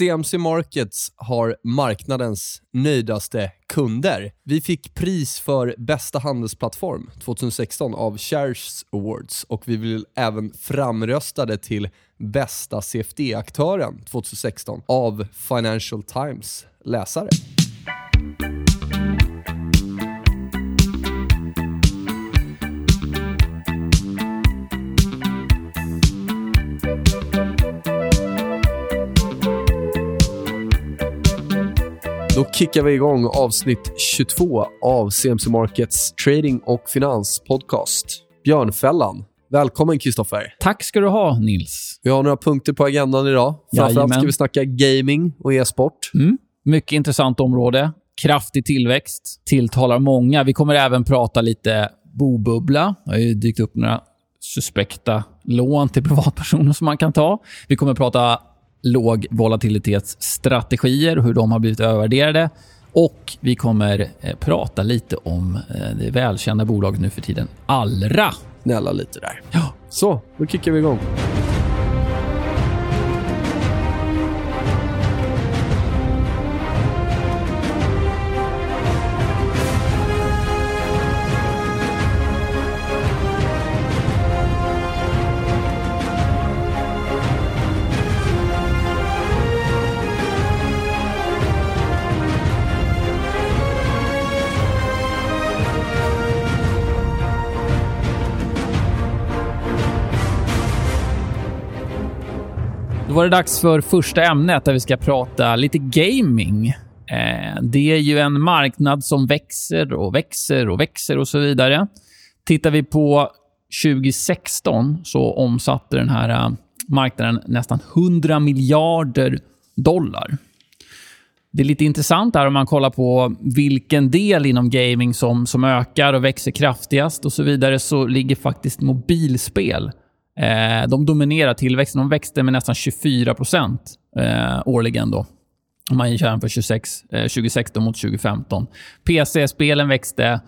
CMC Markets har marknadens nöjdaste kunder. Vi fick pris för bästa handelsplattform 2016 av Shares Awards och vi blev även framröstade till bästa CFD-aktören 2016 av Financial Times läsare. Då kickar vi igång avsnitt 22 av CMC Markets trading och finanspodcast. Björnfällan. Välkommen Kristoffer. Tack ska du ha, Nils. Vi har några punkter på agendan idag. Framförallt Jajamän. ska vi snacka gaming och e-sport. Mm. Mycket intressant område. Kraftig tillväxt. Tilltalar många. Vi kommer även prata lite bobubbla. Det har ju dykt upp några suspekta lån till privatpersoner som man kan ta. Vi kommer prata låg volatilitetsstrategier hur de har blivit övervärderade. Och vi kommer eh, prata lite om eh, det välkända bolaget nu för tiden, Allra. Gnälla lite där. Ja, Så, då kickar vi igång. Då var det dags för första ämnet där vi ska prata lite gaming. Eh, det är ju en marknad som växer och växer och växer och så vidare. Tittar vi på 2016 så omsatte den här eh, marknaden nästan 100 miljarder dollar. Det är lite intressant här om man kollar på vilken del inom gaming som, som ökar och växer kraftigast och så vidare, så ligger faktiskt mobilspel Eh, de dominerar tillväxten. De växte med nästan 24 procent eh, årligen. Då. Om man jämför 26, eh, 2016 mot 2015. PC-spelen växte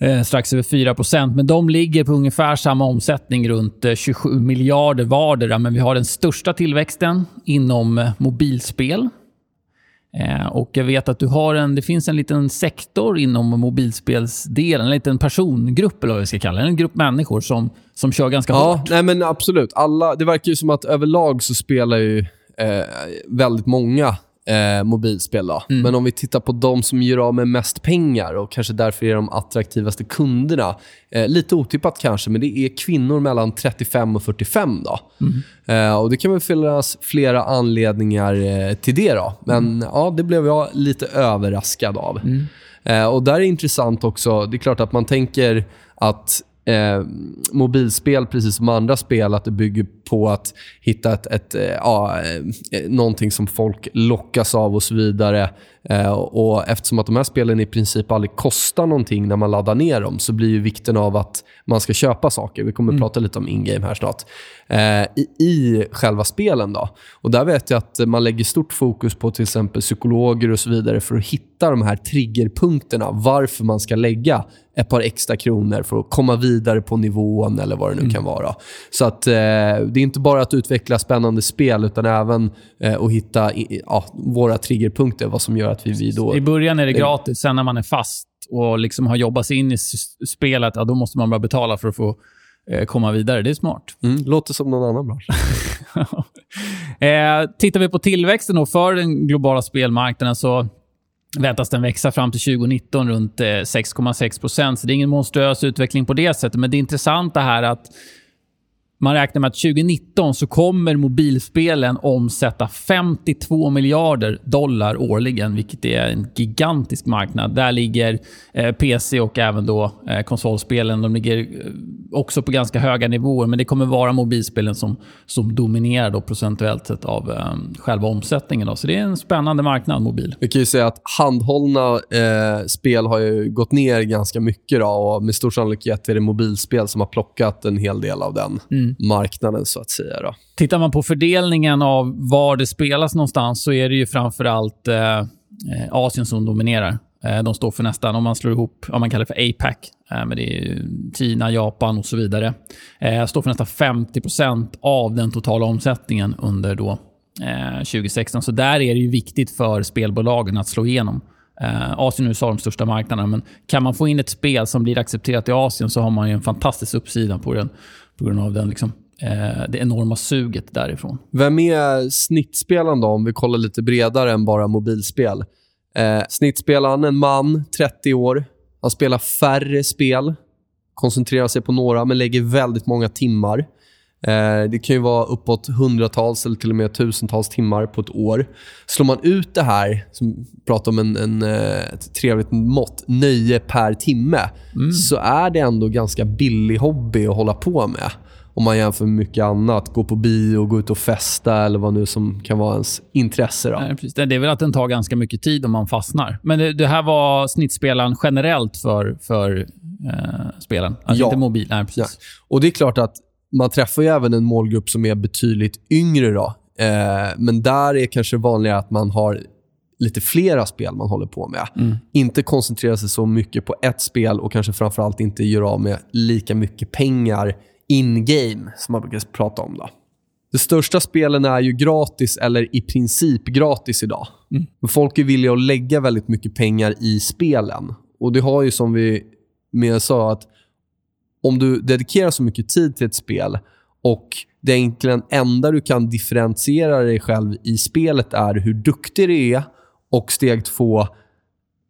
eh, strax över 4 men de ligger på ungefär samma omsättning, runt eh, 27 miljarder vardera. Men vi har den största tillväxten inom eh, mobilspel. Eh, och jag vet att du har en, det finns en liten sektor inom mobilspelsdelen, en liten persongrupp eller vad vi ska kalla det. En grupp människor som, som kör ganska Ja, hårt. nej men absolut. Alla, det verkar ju som att överlag så spelar ju eh, väldigt många eh, mobilspel. Då. Mm. Men om vi tittar på de som gör av med mest pengar och kanske därför är de attraktivaste kunderna. Eh, lite otippat kanske, men det är kvinnor mellan 35 och 45. Då. Eh, och Det kan väl finnas flera anledningar eh, till det. Då. Men ja, det blev jag lite överraskad av. Eh, och där är intressant också, det är klart att man tänker att eh, mobilspel, precis som andra spel, att det bygger på att hitta ett, ett, eh, ja, eh, någonting som folk lockas av och så vidare. Eh, och Eftersom att de här spelen i princip aldrig kostar någonting när man laddar ner dem så blir ju vikten av att man ska köpa saker. Vi kommer prata lite om in-game här snart. Eh, i, I själva spelen. då. Och Där vet jag att man lägger stort fokus på till exempel psykologer och så vidare för att hitta de här triggerpunkterna. Varför man ska lägga ett par extra kronor för att komma vidare på nivån eller vad det nu kan vara. Så att eh, det är inte bara att utveckla spännande spel utan även eh, att hitta i, ja, våra triggerpunkter. Vad som gör att vi, vi då... I början är det gratis, sen när man är fast och liksom har jobbat sig in i spelet, ja, då måste man börja betala för att få eh, komma vidare. Det är smart. Mm, låter som någon annan bransch. eh, tittar vi på tillväxten då för den globala spelmarknaden så väntas den växa fram till 2019 runt eh, 6,6 procent. Så det är ingen monstruös utveckling på det sättet. Men det intressanta här är att man räknar med att 2019 så kommer mobilspelen omsätta 52 miljarder dollar årligen, vilket är en gigantisk marknad. Där ligger eh, PC och även då eh, konsolspelen. De ligger eh, också på ganska höga nivåer, men det kommer vara mobilspelen som, som dominerar då procentuellt sett av själva omsättningen. Då. Så det är en spännande marknad, mobil. Vi kan ju säga att handhållna eh, spel har gått ner ganska mycket. Då, och med stor sannolikhet är det mobilspel som har plockat en hel del av den marknaden, så att säga. Då. Tittar man på fördelningen av var det spelas någonstans så är det ju framförallt eh, eh Asien som dominerar. Eh, de står för nästan, om man slår ihop, vad man kallar för APAC, eh, men det är Kina, Japan och så vidare, eh, står för nästan 50% av den totala omsättningen under då eh, 2016. Så där är det ju viktigt för spelbolagen att slå igenom. Eh, Asien och USA är de största marknaderna, men kan man få in ett spel som blir accepterat i Asien så har man ju en fantastisk uppsida på, den, på grund av den, liksom, eh, det enorma suget därifrån. Vem är snittspelaren då, om vi kollar lite bredare än bara mobilspel? Eh, snittspelaren, en man, 30 år. Han spelar färre spel, koncentrerar sig på några, men lägger väldigt många timmar. Eh, det kan ju vara uppåt hundratals eller till och med tusentals timmar på ett år. Slår man ut det här, som pratar om en, en, eh, ett trevligt mått, nöje per timme, mm. så är det ändå ganska billig hobby att hålla på med om man jämför med mycket annat. Gå på bio, gå ut och festa eller vad nu som kan vara ens intresse. Då. Nej, precis. Det är väl att den tar ganska mycket tid om man fastnar. Men det, det här var snittspelaren generellt för, för eh, spelen? Alltså ja. inte mobil? Nej, precis. Ja. Och det är klart att man träffar ju även en målgrupp som är betydligt yngre. Då. Eh, men där är kanske vanligare att man har lite flera spel man håller på med. Mm. Inte koncentrera sig så mycket på ett spel och kanske framförallt inte göra av med lika mycket pengar in-game, som man brukar prata om. Då. De största spelen är ju gratis eller i princip gratis idag. Mm. Folk är villiga att lägga väldigt mycket pengar i spelen. Och Det har ju som vi med sa att om du dedikerar så mycket tid till ett spel och det egentligen enda du kan differentiera dig själv i spelet är hur duktig du är och steg två,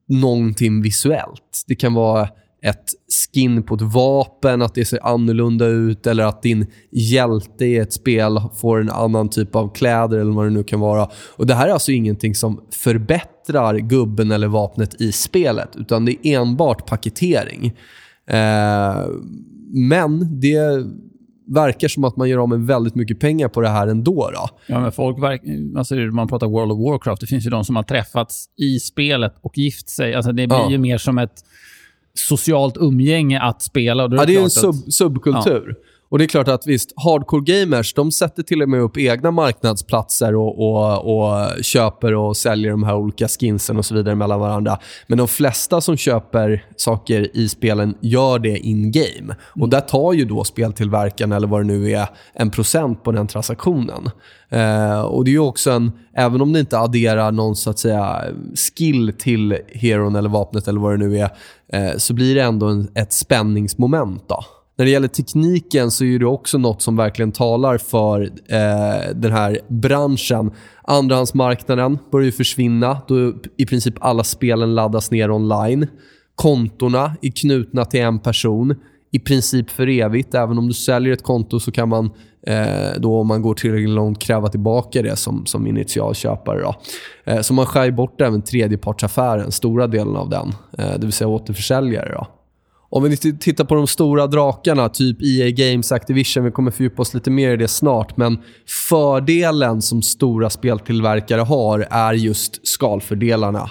någonting visuellt. Det kan vara ett skin på ett vapen, att det ser annorlunda ut eller att din hjälte i ett spel får en annan typ av kläder eller vad det nu kan vara. Och Det här är alltså ingenting som förbättrar gubben eller vapnet i spelet, utan det är enbart paketering. Eh, men det verkar som att man gör av med väldigt mycket pengar på det här ändå. Då. Ja, men folk verk, alltså man pratar World of Warcraft. Det finns ju de som har träffats i spelet och gift sig. Alltså det blir ja. ju mer som ett socialt umgänge att spela. Och det är, ja, det är en sub subkultur. Ja. Och det är klart att visst, hardcore gamers de sätter till och med upp egna marknadsplatser och, och, och köper och säljer de här olika skinsen och så vidare mellan varandra. Men de flesta som köper saker i spelen gör det in-game. Och där tar ju då speltillverkaren, eller vad det nu är, en procent på den transaktionen. Eh, och det är också en, även om det inte adderar någon så att säga skill till heron eller vapnet eller vad det nu är, eh, så blir det ändå en, ett spänningsmoment. då. När det gäller tekniken så är det också något som verkligen talar för eh, den här branschen. Andrahandsmarknaden börjar ju försvinna då i princip alla spelen laddas ner online. Kontorna är knutna till en person i princip för evigt. Även om du säljer ett konto så kan man eh, då om man går tillräckligt långt kräva tillbaka det som, som initialköpare. Då. Eh, så man skär bort även tredjepartsaffären, stora delen av den. Eh, det vill säga återförsäljare. Då. Om vi tittar på de stora drakarna, typ EA Games, Activision, vi kommer fördjupa oss lite mer i det snart, men fördelen som stora speltillverkare har är just skalfördelarna.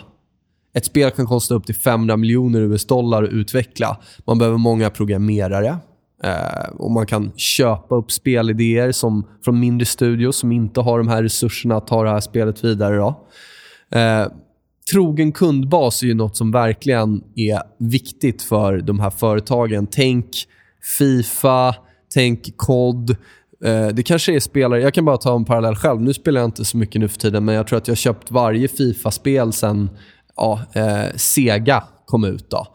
Ett spel kan kosta upp till 500 miljoner US-dollar att utveckla. Man behöver många programmerare. Eh, och Man kan köpa upp spelidéer som, från mindre studios som inte har de här resurserna att ta det här spelet vidare. Då. Eh, trogen kundbas är ju något som verkligen är viktigt för de här företagen. Tänk Fifa, tänk COD. Eh, det kanske är spelare... Jag kan bara ta en parallell själv. Nu spelar jag inte så mycket nu för tiden, men jag tror att jag har köpt varje Fifa-spel sen ja, eh, Sega kom ut. Då.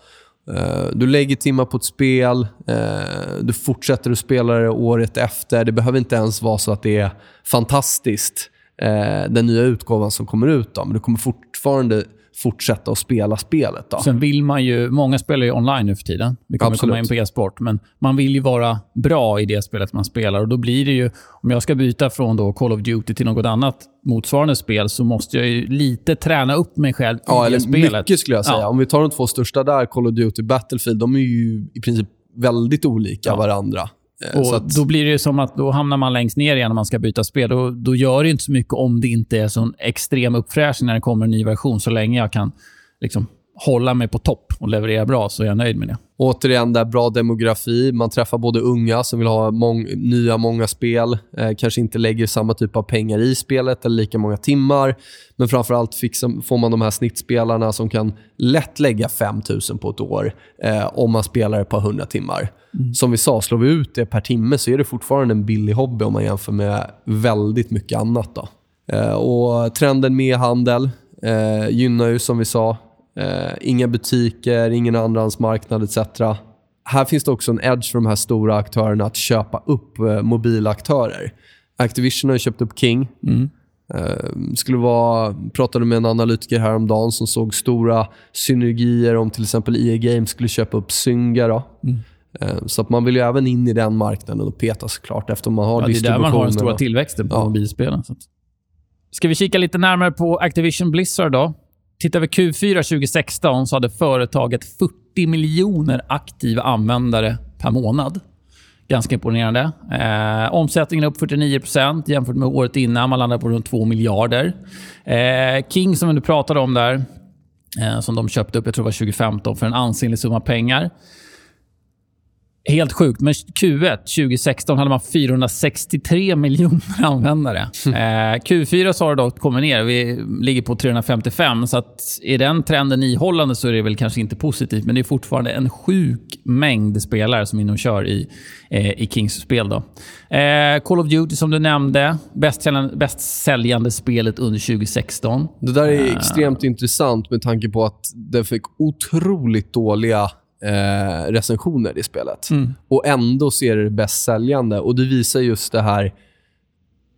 Eh, du lägger timmar på ett spel, eh, du fortsätter att spela det året efter. Det behöver inte ens vara så att det är fantastiskt eh, den nya utgåvan som kommer ut. Då. Men du kommer fortfarande fortsätta att spela spelet. Då. Sen vill man ju... Många spelar ju online nu för tiden. Vi kommer Absolut. komma in på e-sport. Men man vill ju vara bra i det spelet man spelar. Och Då blir det ju... Om jag ska byta från då Call of Duty till något annat motsvarande spel så måste jag ju lite träna upp mig själv ja, i eller spelet. Mycket skulle jag säga. Ja. Om vi tar de två största där, Call of Duty och Battlefield, de är ju i princip väldigt olika ja. varandra. Och att... Då blir det som att då hamnar man längst ner igen när man ska byta spel. Då, då gör det inte så mycket om det inte är sån extrem uppfräschning när det kommer en ny version. Så länge jag kan liksom, hålla mig på topp och leverera bra så är jag nöjd med det. Återigen, där bra demografi. Man träffar både unga som vill ha mång nya, många spel. Eh, kanske inte lägger samma typ av pengar i spelet eller lika många timmar. Men framförallt fixar, får man de här snittspelarna som kan lätt lägga 5000 på ett år eh, om man spelar ett par hundra timmar. Mm. Som vi sa, slår vi ut det per timme så är det fortfarande en billig hobby om man jämför med väldigt mycket annat. Då. Eh, och Trenden med handel eh, gynnar ju, som vi sa, eh, inga butiker, ingen andrahandsmarknad etc. Här finns det också en edge för de här stora aktörerna att köpa upp eh, mobilaktörer. Activision har köpt upp King. Mm. Uh, skulle vara, pratade med en analytiker häromdagen som såg stora synergier om till exempel EA Games skulle köpa upp Zynga. Då. Mm. Uh, så att man vill ju även in i den marknaden och peta såklart eftersom man har ja, Det är där man har den stora tillväxten på ja. mobilspelen. Ska vi kika lite närmare på Activision Blizzard då? Tittar vi Q4 2016 så hade företaget 40 miljoner aktiva användare per månad. Ganska imponerande. Eh, omsättningen är upp 49% jämfört med året innan. Man landar på runt 2 miljarder. Eh, King, som du pratade om där, eh, som de köpte upp jag tror det var 2015 för en ansenlig summa pengar. Helt sjukt, men Q1 2016 hade man 463 miljoner användare. Eh, Q4 så har det dock kommit ner. Vi ligger på 355. Så att är den trenden ihållande så är det väl kanske inte positivt. Men det är fortfarande en sjuk mängd spelare som inom kör i, eh, i Kings spel. Då. Eh, Call of Duty som du nämnde. Bäst säljande, bäst säljande spelet under 2016. Det där är eh. extremt intressant med tanke på att det fick otroligt dåliga eh, recensioner i spelet. Mm. Och ändå ser det bäst säljande. Och det visar just det här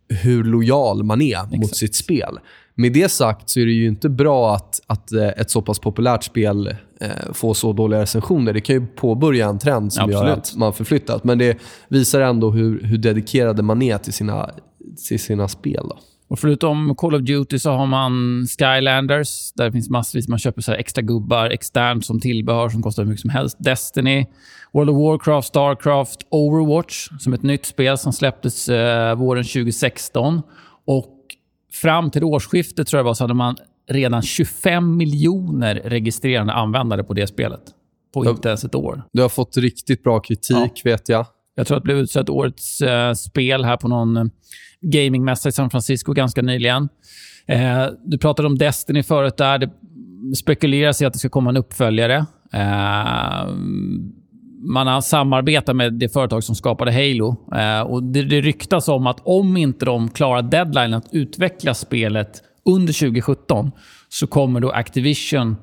hur lojal man är Exakt. mot sitt spel. Med det sagt så är det ju inte bra att, att eh, ett så pass populärt spel eh, får så dåliga recensioner. Det kan ju påbörja en trend som Absolut. gör att man förflyttat. Men det visar ändå hur, hur dedikerade man är till sina, till sina spel. Då. Och förutom Call of Duty så har man Skylanders, där det finns massvis. Man köper så extra gubbar externt som tillbehör som kostar hur mycket som helst. Destiny, World of Warcraft, Starcraft, Overwatch som ett nytt spel som släpptes eh, våren 2016. Och fram till årsskiftet tror jag var, så hade man redan 25 miljoner registrerade användare på det spelet. På inte ens ett år. Du har fått riktigt bra kritik, ja. vet jag. Jag tror att det blev utsett årets eh, spel här på någon eh, gamingmässa i San Francisco ganska nyligen. Eh, du pratade om Destiny förut. där. Det spekuleras i att det ska komma en uppföljare. Eh, man har samarbetat med det företag som skapade Halo. Eh, och det, det ryktas om att om inte de klarar deadline att utveckla spelet under 2017 så kommer då Activision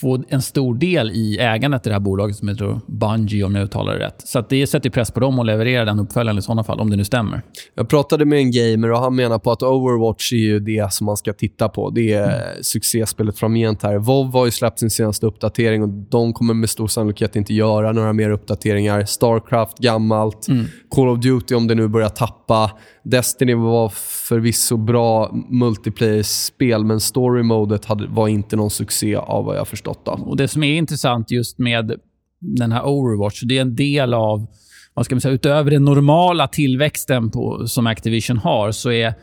få en stor del i ägandet i det här bolaget som heter Bungie, om jag uttalar det rätt. Så det sätter press på dem att leverera den uppföljaren i sådana fall, om det nu stämmer. Jag pratade med en gamer och han menar på att Overwatch är ju det som man ska titta på. Det är mm. succéspelet framgent här. WoW har ju släppt sin senaste uppdatering och de kommer med stor sannolikhet inte göra några mer uppdateringar. Starcraft, gammalt. Mm. Call of Duty, om det nu börjar tappa. Destiny var förvisso bra multiplayer-spel, men story-modet var inte någon succé av vad jag förstått. Då. Och Det som är intressant just med den här Overwatch, det är en del av, vad ska man säga, utöver den normala tillväxten på, som Activision har, så är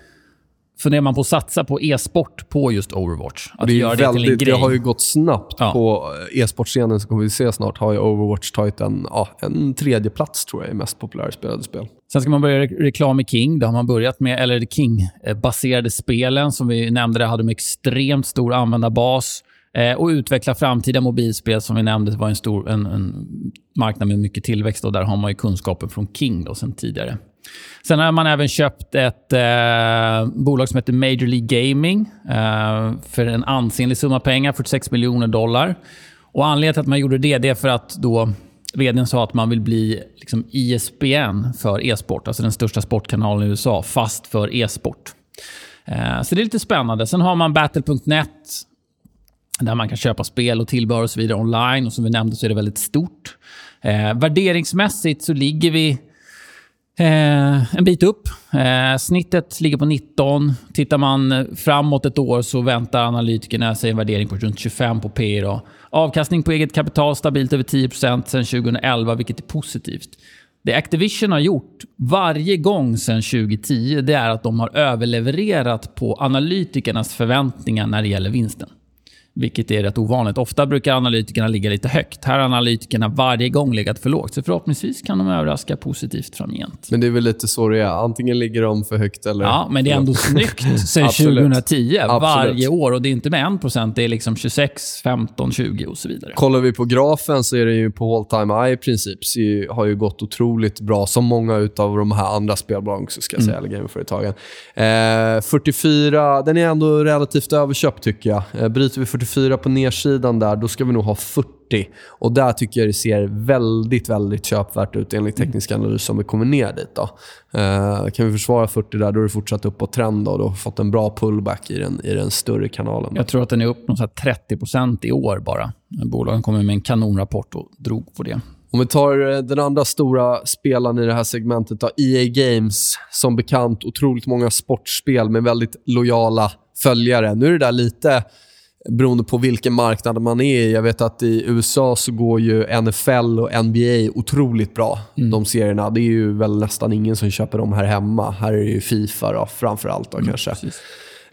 funderar man på att satsa på e-sport på just Overwatch. Att det, göra det, väldigt, till en grej. det har ju gått snabbt. Ja. På e-sportscenen som kommer vi se snart har ju Overwatch tagit en, ja, en tredje plats tror jag i mest populära spelade spel. Sen ska man börja reklam i King. Det har man börjat med. Eller King-baserade spelen som vi nämnde. Det hade en extremt stor användarbas. Eh, och utveckla framtida mobilspel som vi nämnde var en, stor, en, en marknad med mycket tillväxt. Och där har man ju kunskapen från King då, sen tidigare. Sen har man även köpt ett eh, bolag som heter Major League Gaming eh, för en ansenlig summa pengar, 46 miljoner dollar. Och Anledningen till att man gjorde det, det är för att då vdn sa att man vill bli liksom ISBN för e-sport, alltså den största sportkanalen i USA, fast för e-sport. Eh, så det är lite spännande. Sen har man Battle.net där man kan köpa spel och tillbehör och så vidare online. Och Som vi nämnde så är det väldigt stort. Eh, värderingsmässigt så ligger vi Eh, en bit upp. Eh, snittet ligger på 19. Tittar man framåt ett år så väntar analytikerna sig en värdering på runt 25 på P då. Avkastning på eget kapital stabilt över 10% sedan 2011, vilket är positivt. Det Activision har gjort varje gång sedan 2010 det är att de har överlevererat på analytikernas förväntningar när det gäller vinsten vilket är rätt ovanligt. Ofta brukar analytikerna ligga lite högt. Här har analytikerna varje gång legat för lågt. Så förhoppningsvis kan de överraska positivt framgent. Men det är väl lite så det är. Antingen ligger de för högt eller... Ja, men det är ändå snyggt sen Absolut. 2010. Absolut. Varje år. Och det är inte med 1%, det är liksom 26, 15, 20 och så vidare. Kollar vi på grafen så är det ju på all time high i princip. Ju- har ju gått otroligt bra, som många av de här andra spelbolagen, ska jag säga, eller gamingföretagen. Eh, 44, den är ändå relativt överköpt tycker jag. Eh, bryter vi 44 på nedsidan där, då ska vi nog ha 40. Och där tycker jag det ser väldigt, väldigt köpvärt ut enligt teknisk analys om vi kommer ner dit. Då. Eh, kan vi försvara 40 där, då är det fortsatt uppåt trend och då har fått en bra pullback i den, i den större kanalen. Jag tror att den är upp någon så här 30% i år bara. Bolagen kommer med en kanonrapport och drog på det. Om vi tar eh, den andra stora spelaren i det här segmentet, då, EA Games. Som bekant otroligt många sportspel med väldigt lojala följare. Nu är det där lite beroende på vilken marknad man är i. Jag vet att i USA så går ju NFL och NBA otroligt bra, de serierna. Det är ju väl nästan ingen som köper dem här hemma. Här är det ju Fifa då, framför allt. Då, kanske. Precis.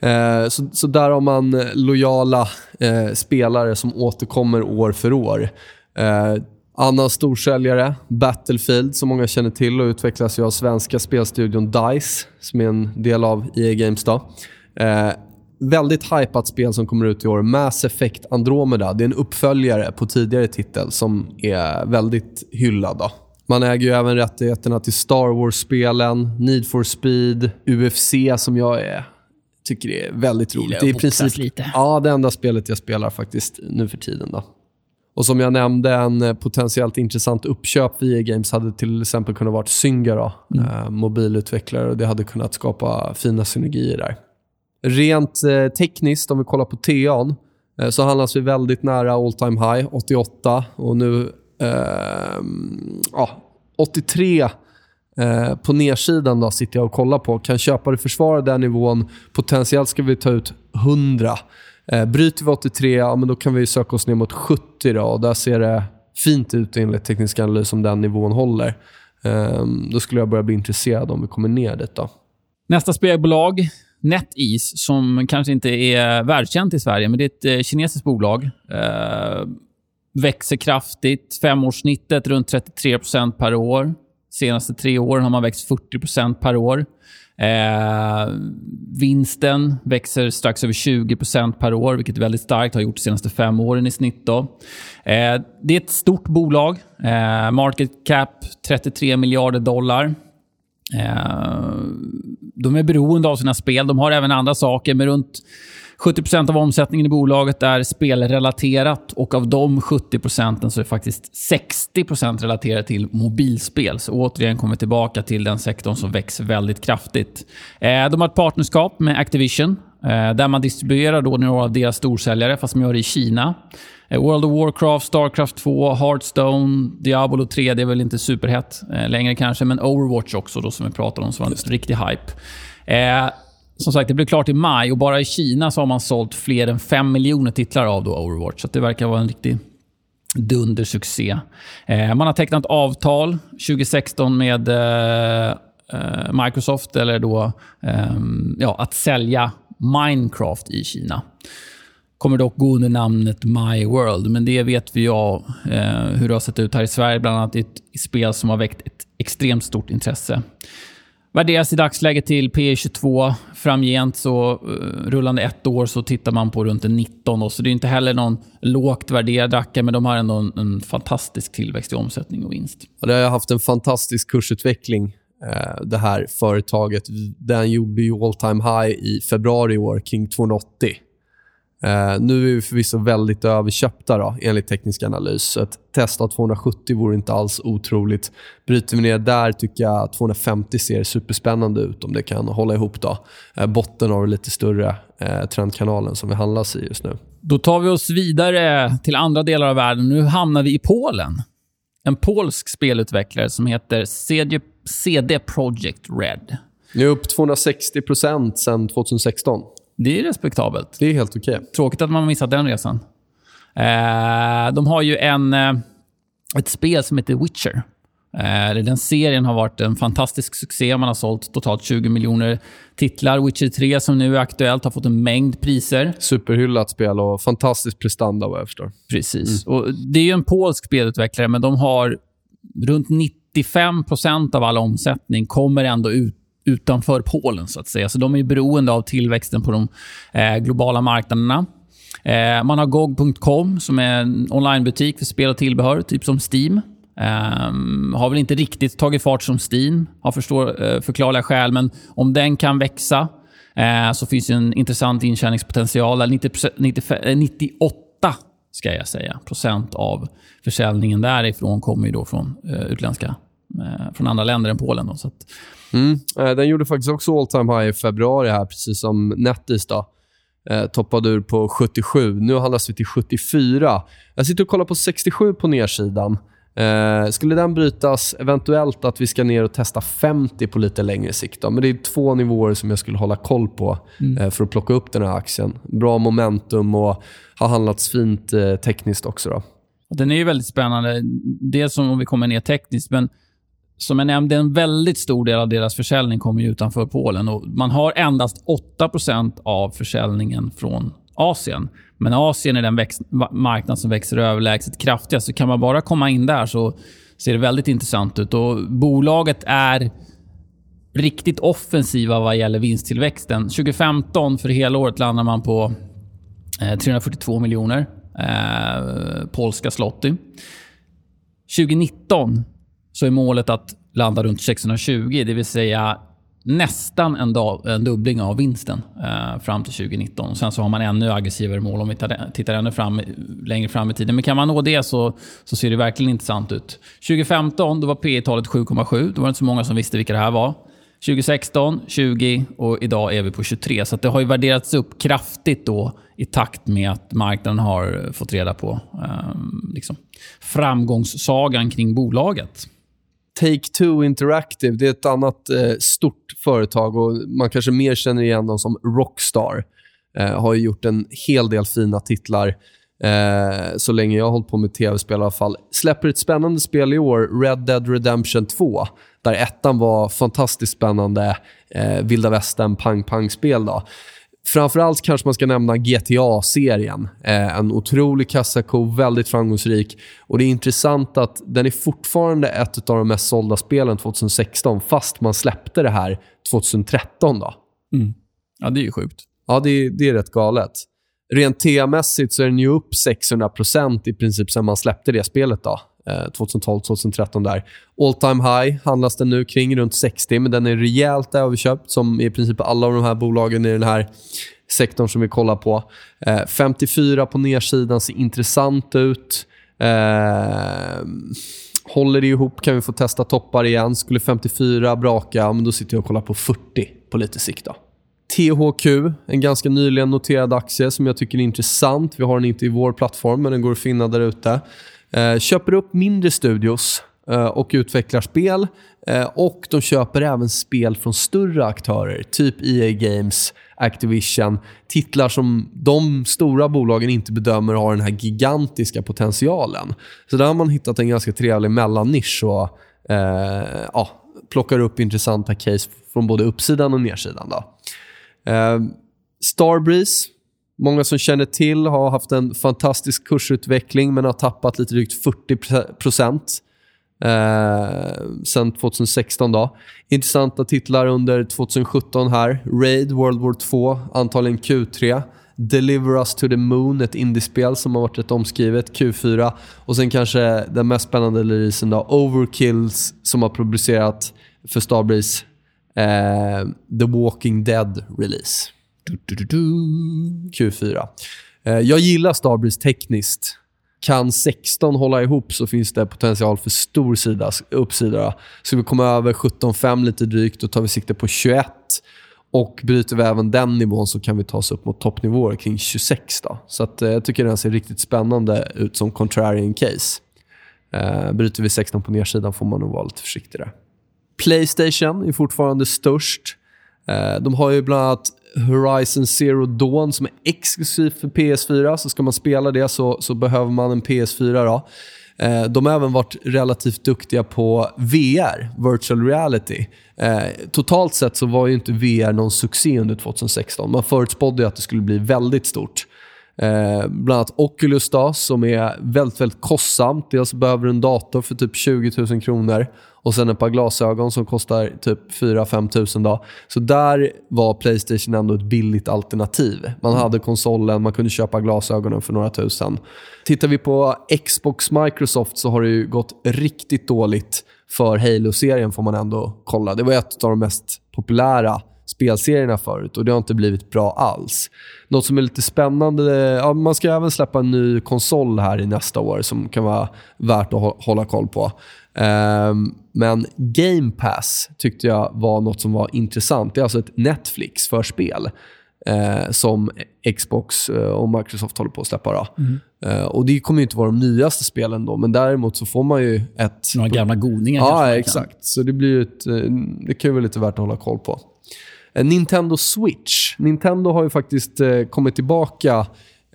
Eh, så, så där har man eh, lojala eh, spelare som återkommer år för år. Eh, annan storsäljare, Battlefield, som många känner till och utvecklas ju av svenska spelstudion DICE, som är en del av EA Games. Då. Väldigt hypat spel som kommer ut i år, Mass Effect Andromeda. Det är en uppföljare på tidigare titel som är väldigt hyllad. Då. Man äger ju även rättigheterna till Star Wars-spelen, Need for Speed, UFC som jag är tycker det är väldigt roligt. Det är princip lite. Ja, det enda spelet jag spelar faktiskt nu för tiden. Då. Och som jag nämnde, en eh, potentiellt intressant uppköp via Games hade till exempel kunnat vara Zynga, då, Mm. eh, mobilutvecklare. Och det hade kunnat skapa fina synergier där. Rent eh, tekniskt, om vi kollar på TA'n, eh, så handlas vi väldigt nära all time high, 88. Och nu Eh, ja, 83 eh, på nedsidan då, sitter jag och kollar på. Kan köpare försvara den nivån? Potentiellt ska vi ta ut 100. Eh, bryter vi 83, ja, men då kan vi söka oss ner mot 70. Då, och där ser det fint ut enligt teknisk analys om den nivån håller. Ehm, då skulle jag börja bli intresserad om vi kommer ner dit. Då. Nästa spelbolag, NetEase, som kanske inte är världskänt i Sverige, men det är ett eh, kinesiskt bolag. Eh, växer kraftigt. Femårssnittet runt 33% per år. senaste tre åren har man växt 40% per år. Eh, vinsten växer strax över 20% per år, vilket är väldigt starkt. Har gjort de senaste fem åren i snitt. Då. Eh, det är ett stort bolag. Eh, market cap 33 miljarder dollar. Eh, de är beroende av sina spel. De har även andra saker, men runt 70% av omsättningen i bolaget är spelrelaterat och av de 70 procenten så är faktiskt 60% relaterat till mobilspel. Så återigen kommer vi tillbaka till den sektorn som växer väldigt kraftigt. Eh, de har ett partnerskap med Activision eh, där man distribuerar då några av deras storsäljare, fast man gör det i Kina. Eh, World of Warcraft, Starcraft 2, Hearthstone, Diablo 3, det är väl inte superhett eh, längre kanske, men Overwatch också då som vi pratade om, som var en riktig hype. Eh, som sagt, det blev klart i maj och bara i Kina så har man sålt fler än 5 miljoner titlar av då Overwatch. Så det verkar vara en riktig dundersuccé. Eh, man har tecknat avtal 2016 med eh, eh, Microsoft, eller då ehm, ja, att sälja Minecraft i Kina. Kommer dock gå under namnet My World, men det vet vi ju eh, hur det har sett ut här i Sverige, bland annat i ett spel som har väckt ett extremt stort intresse. Värderas i dagsläget till P 22 Framgent, så eh, rullande ett år, så tittar man på runt 19. Då, så det är inte heller någon lågt värderad rackare, men de har ändå en, en fantastisk tillväxt i omsättning och vinst. Och det har haft en fantastisk kursutveckling, eh, det här företaget. Den gjorde ju all time high i februari i år, kring 280. Eh, nu är vi förvisso väldigt överköpta då, enligt teknisk analys. Så ett test av 270 vore inte alls otroligt. Bryter vi ner där tycker jag att 250 ser superspännande ut om det kan hålla ihop. då. Eh, botten av den lite större eh, trendkanalen som vi handlas i just nu. Då tar vi oss vidare till andra delar av världen. Nu hamnar vi i Polen. En polsk spelutvecklare som heter CD, CD Projekt Red. Nu är upp 260% sedan 2016. Det är respektabelt. Det är helt okej. Tråkigt att man missat den resan. Eh, de har ju en, eh, ett spel som heter Witcher. Eh, den serien har varit en fantastisk succé. Man har sålt totalt 20 miljoner titlar. Witcher 3, som nu är aktuellt, har fått en mängd priser. Superhyllat spel och fantastisk prestanda vad jag förstår. Precis. Mm. Och det är ju en polsk spelutvecklare, men de har runt 95% av all omsättning kommer ändå ut utanför Polen, så att säga. Så de är beroende av tillväxten på de eh, globala marknaderna. Eh, man har GOG.com, som är en onlinebutik för spel och tillbehör, typ som Steam. Um, har väl inte riktigt tagit fart som Steam, av förstår, uh, förklarliga skäl. Men om den kan växa uh, så finns det en intressant intjäningspotential. 90, 90, 98 ska jag säga, procent av försäljningen därifrån kommer ju då från uh, utländska, från andra länder än Polen. Då, så att mm. Den gjorde faktiskt också all time high i februari, här, precis som Netis. Då. Eh, toppade ur på 77. Nu handlas vi till 74. Jag sitter och kollar på 67 på nedsidan. Eh, skulle den brytas, eventuellt att vi ska ner och testa 50 på lite längre sikt. Då. Men det är två nivåer som jag skulle hålla koll på mm. eh, för att plocka upp den här aktien. Bra momentum och har handlats fint eh, tekniskt också. Då. Den är ju väldigt spännande. Dels om vi kommer ner tekniskt, men som jag nämnde, en väldigt stor del av deras försäljning kommer utanför Polen. Och man har endast 8% av försäljningen från Asien. Men Asien är den marknad som växer överlägset kraftigast. Så kan man bara komma in där så ser det väldigt intressant ut. Och Bolaget är riktigt offensiva vad gäller vinsttillväxten. 2015 för hela året landar man på eh, 342 miljoner eh, polska zloty. 2019 så är målet att landa runt 620, det vill säga nästan en, dag, en dubbling av vinsten eh, fram till 2019. Sen så har man ännu aggressivare mål om vi tar, tittar ännu fram, längre fram i tiden. Men kan man nå det så, så ser det verkligen intressant ut. 2015 då var P talet 7,7. Då var det inte så många som visste vilka det här var. 2016, 20 och idag är vi på 23. Så det har ju värderats upp kraftigt då i takt med att marknaden har fått reda på eh, liksom, framgångssagan kring bolaget. Take-Two Interactive, det är ett annat eh, stort företag och man kanske mer känner igen dem som Rockstar. Eh, har gjort en hel del fina titlar eh, så länge jag har hållit på med tv-spel i alla fall. Släpper ett spännande spel i år, Red Dead Redemption 2, där ettan var fantastiskt spännande eh, vilda västern pang-pang-spel. Framförallt kanske man ska nämna GTA-serien. Eh, en otrolig kassako, väldigt framgångsrik. Och Det är intressant att den är fortfarande ett av de mest sålda spelen 2016, fast man släppte det här 2013. Då. Mm. Ja, det är ju sjukt. Ja, det är, det är rätt galet. Rent TA-mässigt så är den ju upp 600% i princip sen man släppte det spelet. då. Eh, 2012-2013 där. All time high handlas den nu kring runt 60, men den är rejält överköpt som i princip alla av de här bolagen i den här sektorn som vi kollar på. Eh, 54 på nedsidan ser intressant ut. Eh, håller det ihop kan vi få testa toppar igen. Skulle 54 braka, men då sitter jag och kollar på 40 på lite sikt. Då. THQ, en ganska nyligen noterad aktie som jag tycker är intressant. Vi har den inte i vår plattform, men den går att finna där ute. Eh, köper upp mindre studios eh, och utvecklar spel. Eh, och de köper även spel från större aktörer, typ EA Games, Activision. Titlar som de stora bolagen inte bedömer har den här gigantiska potentialen. Så där har man hittat en ganska trevlig mellannisch och eh, ja, plockar upp intressanta case från både uppsidan och nedsidan. Då. Eh, Starbreeze Många som känner till har haft en fantastisk kursutveckling men har tappat lite drygt 40 procent eh, sen 2016. Då. Intressanta titlar under 2017 här. Raid, World War 2, antagligen Q3. Deliver Us to the Moon, ett indiespel som har varit rätt omskrivet, Q4. Och sen kanske den mest spännande releasen då, Overkills, som har publicerat för Starbreeze eh, The Walking Dead-release. Q4. Eh, jag gillar Starbreeze tekniskt. Kan 16 hålla ihop så finns det potential för stor sida, uppsida. Ska vi komma över 17,5 lite drygt, då tar vi sikte på 21. Och Bryter vi även den nivån så kan vi ta oss upp mot toppnivåer kring 26. Då. Så att, eh, Jag tycker den ser riktigt spännande ut som contrarian case. Eh, bryter vi 16 på nedsidan får man nog vara lite försiktigare. Playstation är fortfarande störst. Eh, de har ju bland annat Horizon Zero Dawn som är exklusivt för PS4. Så ska man spela det så, så behöver man en PS4. Då. Eh, de har även varit relativt duktiga på VR, virtual reality. Eh, totalt sett så var ju inte VR någon succé under 2016. Man förutspådde att det skulle bli väldigt stort. Eh, bland annat Oculus då, som är väldigt, väldigt kostsamt. Dels behöver du en dator för typ 20 000 kronor och sen ett par glasögon som kostar typ 4-5 tusen. Då. Så där var Playstation ändå ett billigt alternativ. Man hade konsolen, man kunde köpa glasögonen för några tusen. Tittar vi på Xbox Microsoft så har det gått riktigt dåligt för Halo-serien får man ändå kolla. Det var ett av de mest populära spelserierna förut och det har inte blivit bra alls. Något som är lite spännande, ja, man ska även släppa en ny konsol här i nästa år som kan vara värt att hålla koll på. Um, men Game Pass tyckte jag var något som var intressant. Det är alltså ett Netflix för spel eh, som Xbox eh, och Microsoft håller på att släppa. Då. Mm. Eh, och Det kommer inte vara de nyaste spelen, då, men däremot så får man ju ett... Några gamla godingar Ja, exakt. Kan. Så det, blir ett, det kan ju vara lite värt att hålla koll på. Nintendo Switch. Nintendo har ju faktiskt kommit tillbaka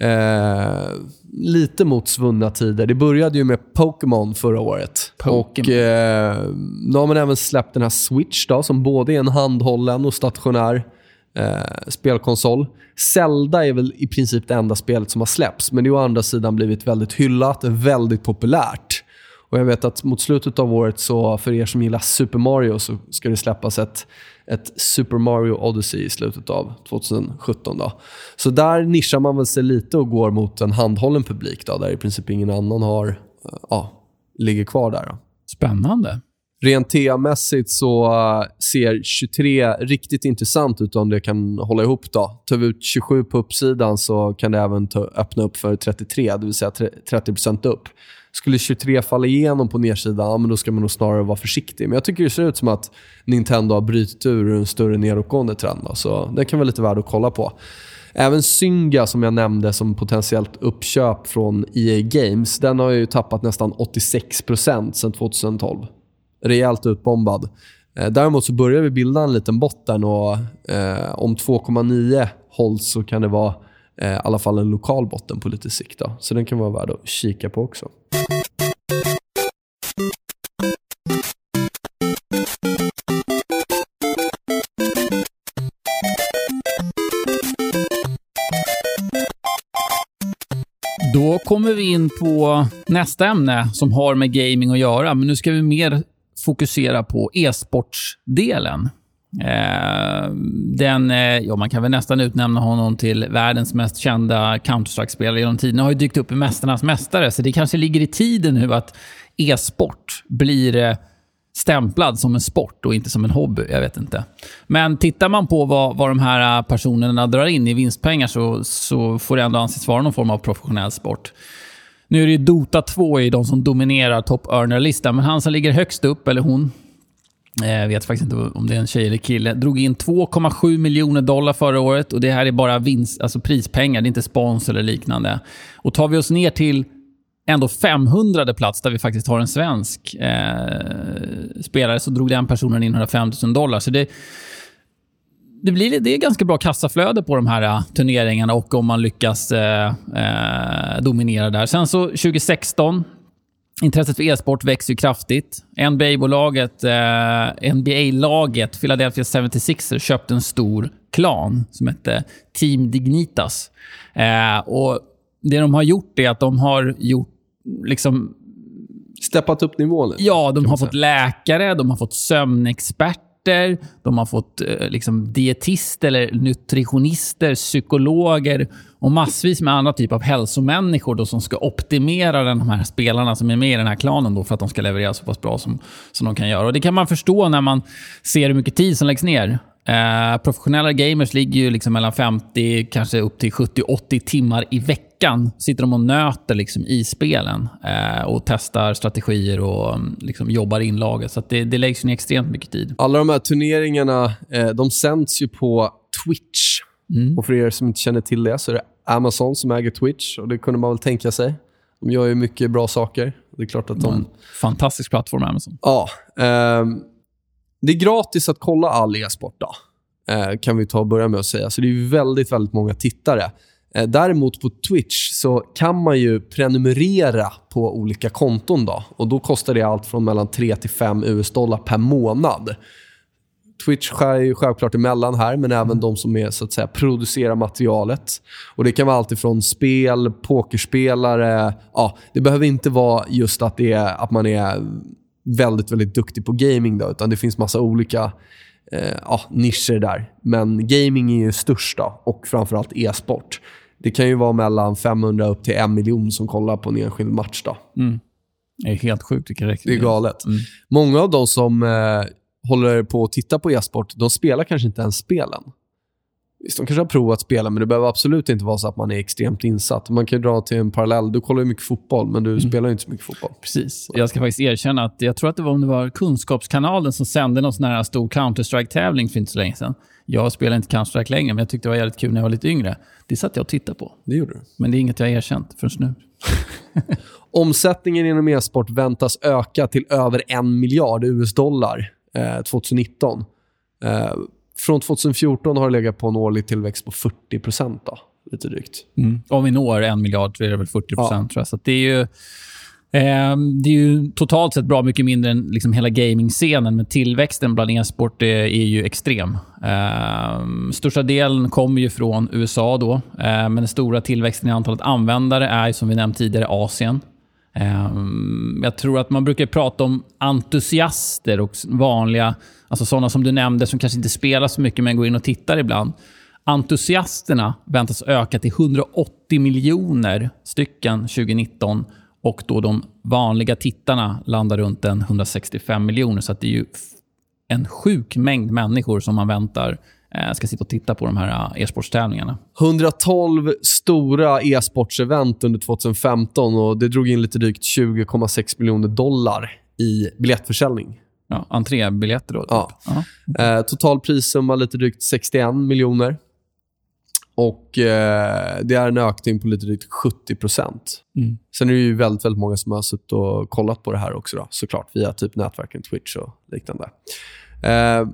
eh, lite mot svunna tider. Det började ju med Pokémon förra året. Pokemon. Och, eh, nu har man även släppt den här Switch då, som både är en handhållen och stationär eh, spelkonsol. Zelda är väl i princip det enda spelet som har släppts, men det har å andra sidan blivit väldigt hyllat, väldigt populärt. Och Jag vet att mot slutet av året, så för er som gillar Super Mario, så ska det släppas ett ett Super Mario Odyssey i slutet av 2017. Då. Så där nischar man väl sig lite och går mot en handhållen publik då, där i princip ingen annan har, eh, ja, ligger kvar där. Då. Spännande. Rent TA-mässigt så eh, ser 23 riktigt intressant ut om det kan hålla ihop. då. Tar vi ut 27 på uppsidan så kan det även ta, öppna upp för 33, det vill säga 30% upp. Skulle 23 falla igenom på nedsidan, ja, men då ska man nog snarare vara försiktig. Men jag tycker det ser ut som att Nintendo har brutit ur en större nedåtgående trend. Då, så det kan vara lite värd att kolla på. Även Synga som jag nämnde som potentiellt uppköp från EA Games, den har ju tappat nästan 86% sedan 2012. Rejält utbombad. Eh, däremot så börjar vi bilda en liten botten och eh, om 2,9 hålls så kan det vara eh, i alla fall en lokal botten på lite sikt. Då. Så den kan vara värd att kika på också. Då kommer vi in på nästa ämne som har med gaming att göra, men nu ska vi mer fokusera på e-sportsdelen. Eh, den, eh, ja, man kan väl nästan utnämna honom till världens mest kända Counter-Strike-spelare genom tiderna. har ju dykt upp i Mästarnas Mästare, så det kanske ligger i tiden nu att e-sport blir eh, stämplad som en sport och inte som en hobby. Jag vet inte. Men tittar man på vad, vad de här eh, personerna drar in i vinstpengar så, så får det ändå anses vara någon form av professionell sport. Nu är det ju Dota 2 i de som dominerar top earner-listan, men han som ligger högst upp, eller hon, jag vet faktiskt inte om det är en tjej eller kille. Drog in 2,7 miljoner dollar förra året och det här är bara vinst, alltså prispengar. Det är inte spons eller liknande. Och tar vi oss ner till ändå 500 plats där vi faktiskt har en svensk eh, spelare så drog den personen in 105 000 dollar. Så det, det, blir, det är ganska bra kassaflöde på de här uh, turneringarna och om man lyckas uh, uh, dominera där. Sen så 2016, intresset för e-sport växer ju kraftigt. NBA-bolaget, NBA-laget Philadelphia 76ers köpte en stor klan som hette Team Dignitas. och Det de har gjort är att de har gjort liksom... Steppat upp nivån? Ja, de har fått läkare, de har fått sömnexperter, de har fått eh, liksom, dietister, eller nutritionister, psykologer och massvis med andra typer av hälsomänniskor då, som ska optimera de här spelarna som är med i den här klanen då, för att de ska leverera så pass bra som, som de kan göra. Och Det kan man förstå när man ser hur mycket tid som läggs ner. Eh, professionella gamers ligger ju liksom mellan 50, kanske upp till 70-80 timmar i veckan. Sitter de och nöter liksom i spelen eh, och testar strategier och mm, liksom jobbar in laget. Så det, det läggs ner extremt mycket tid. Alla de här turneringarna eh, de sänds ju på Twitch. Mm. Och för er som inte känner till det så är det Amazon som äger Twitch. och Det kunde man väl tänka sig. De gör ju mycket bra saker. Det är klart att de... Fantastisk plattform, Amazon. Ja. Um, det är gratis att kolla all e-sport, eh, kan vi ta och börja med att säga. Så det är väldigt, väldigt många tittare. Eh, däremot på Twitch så kan man ju prenumerera på olika konton. Då, och Då kostar det allt från mellan 3 till 5 US-dollar per månad. Twitch skär ju självklart emellan här, men även de som är, så att säga, producerar materialet. Och Det kan vara allt ifrån spel, pokerspelare. Ja, det behöver inte vara just att, det är, att man är väldigt, väldigt duktig på gaming. Då, utan det finns massa olika eh, ja, nischer där. Men gaming är ju störst då, och framförallt e-sport. Det kan ju vara mellan 500 upp till en miljon som kollar på en enskild match. Då. Mm. Det är helt sjukt vilka Det är galet. Mm. Många av de som eh, håller på att titta på e-sport, de spelar kanske inte ens spelen. Visst, de kanske har provat spela, men det behöver absolut inte vara så att man är extremt insatt. Man kan dra till en parallell. Du kollar ju mycket fotboll, men du mm. spelar inte så mycket fotboll. Precis. Jag ska faktiskt erkänna att jag tror att det var om det var Kunskapskanalen som sände någon sån här stor Counter-Strike-tävling för inte så länge sedan. Jag spelar inte Counter-Strike längre, men jag tyckte det var jävligt kul när jag var lite yngre. Det satt jag och tittade på. Det gjorde du. Men det är inget jag har erkänt förrän nu. Omsättningen inom e-sport väntas öka till över en miljard US-dollar eh, 2019. Eh, från 2014 har det legat på en årlig tillväxt på 40 procent. Lite drygt. Mm. Om vi når en miljard så är det väl 40 procent. Ja. Så det är ju... Eh, det är ju totalt sett bra mycket mindre än liksom hela gaming-scenen, men tillväxten bland e-sport är, är, ju extrem. Eh, största delen kommer ju från USA, då, eh, men den stora tillväxten i antalet användare är, som vi nämnt tidigare, Asien. Ehm, jag tror att man brukar prata om entusiaster och vanliga, alltså sådana som du nämnde som kanske inte spelar så mycket men går in och tittar ibland. Entusiasterna väntas öka till 180 miljoner stycken 2019 och då de vanliga tittarna landar runt en 165 miljoner. Så det är ju en sjuk mängd människor som man väntar ska sitta och titta på de här eh, e-sportstävlingarna. 112 stora e-sportsevent under 2015 och det drog in lite drygt 20,6 miljoner dollar i biljettförsäljning. Ja, entrébiljetter då? Typ. Ja. Eh, total prissumma lite drygt 61 miljoner. Och eh, Det är en ökning på lite drygt 70 mm. Sen är det ju väldigt, väldigt många som har suttit och kollat på det här också, då, såklart, via typ nätverken Twitch och liknande. Eh,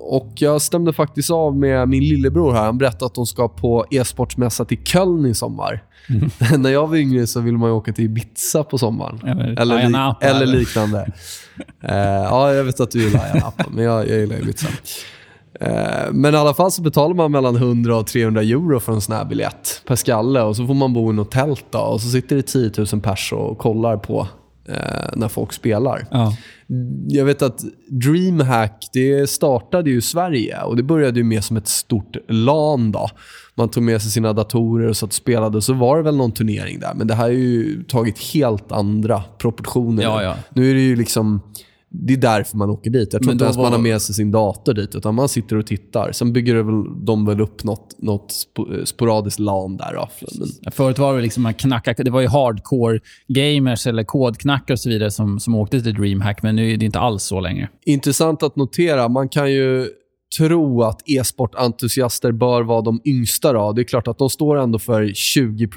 och Jag stämde faktiskt av med min lillebror. här. Han berättade att de ska på e-sportsmässa till Köln i sommar. Mm. När jag var yngre så ville man åka till Ibiza på sommaren. Eller, eller, li eller liknande. uh, ja, jag vet att du gillar Ayia Napa, men jag, jag gillar Ibiza. Uh, men i alla fall så betalar man mellan 100 och 300 euro för en sån här biljett per skalle. Och så får man bo i något tält då, och så sitter det 10 000 pers och kollar på eh, när folk spelar. Ja. Jag vet att DreamHack det startade ju i Sverige och det började ju med som ett stort LAN. Då. Man tog med sig sina datorer och satt och spelade. Så var det väl någon turnering där. Men det här har ju tagit helt andra proportioner. Ja, ja. Nu är det ju liksom det är därför man åker dit. Jag tror inte ens var... man har med sig sin dator dit, utan man sitter och tittar. Sen bygger väl, de väl upp något, något sporadiskt LAN där. Då. Men... Förut var det liksom man knackade, det var ju hardcore gamers eller kodknackare och så vidare som, som åkte till DreamHack, men nu är det inte alls så längre. Intressant att notera. Man kan ju tro att e-sportentusiaster bör vara de yngsta. Då. Det är klart att de står ändå för 20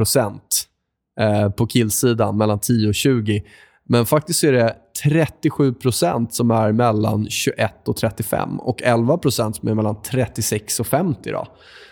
eh, på killsidan, mellan 10 och 20. Men faktiskt är det 37% som är mellan 21 och 35 och 11% som är mellan 36 och 50. Då.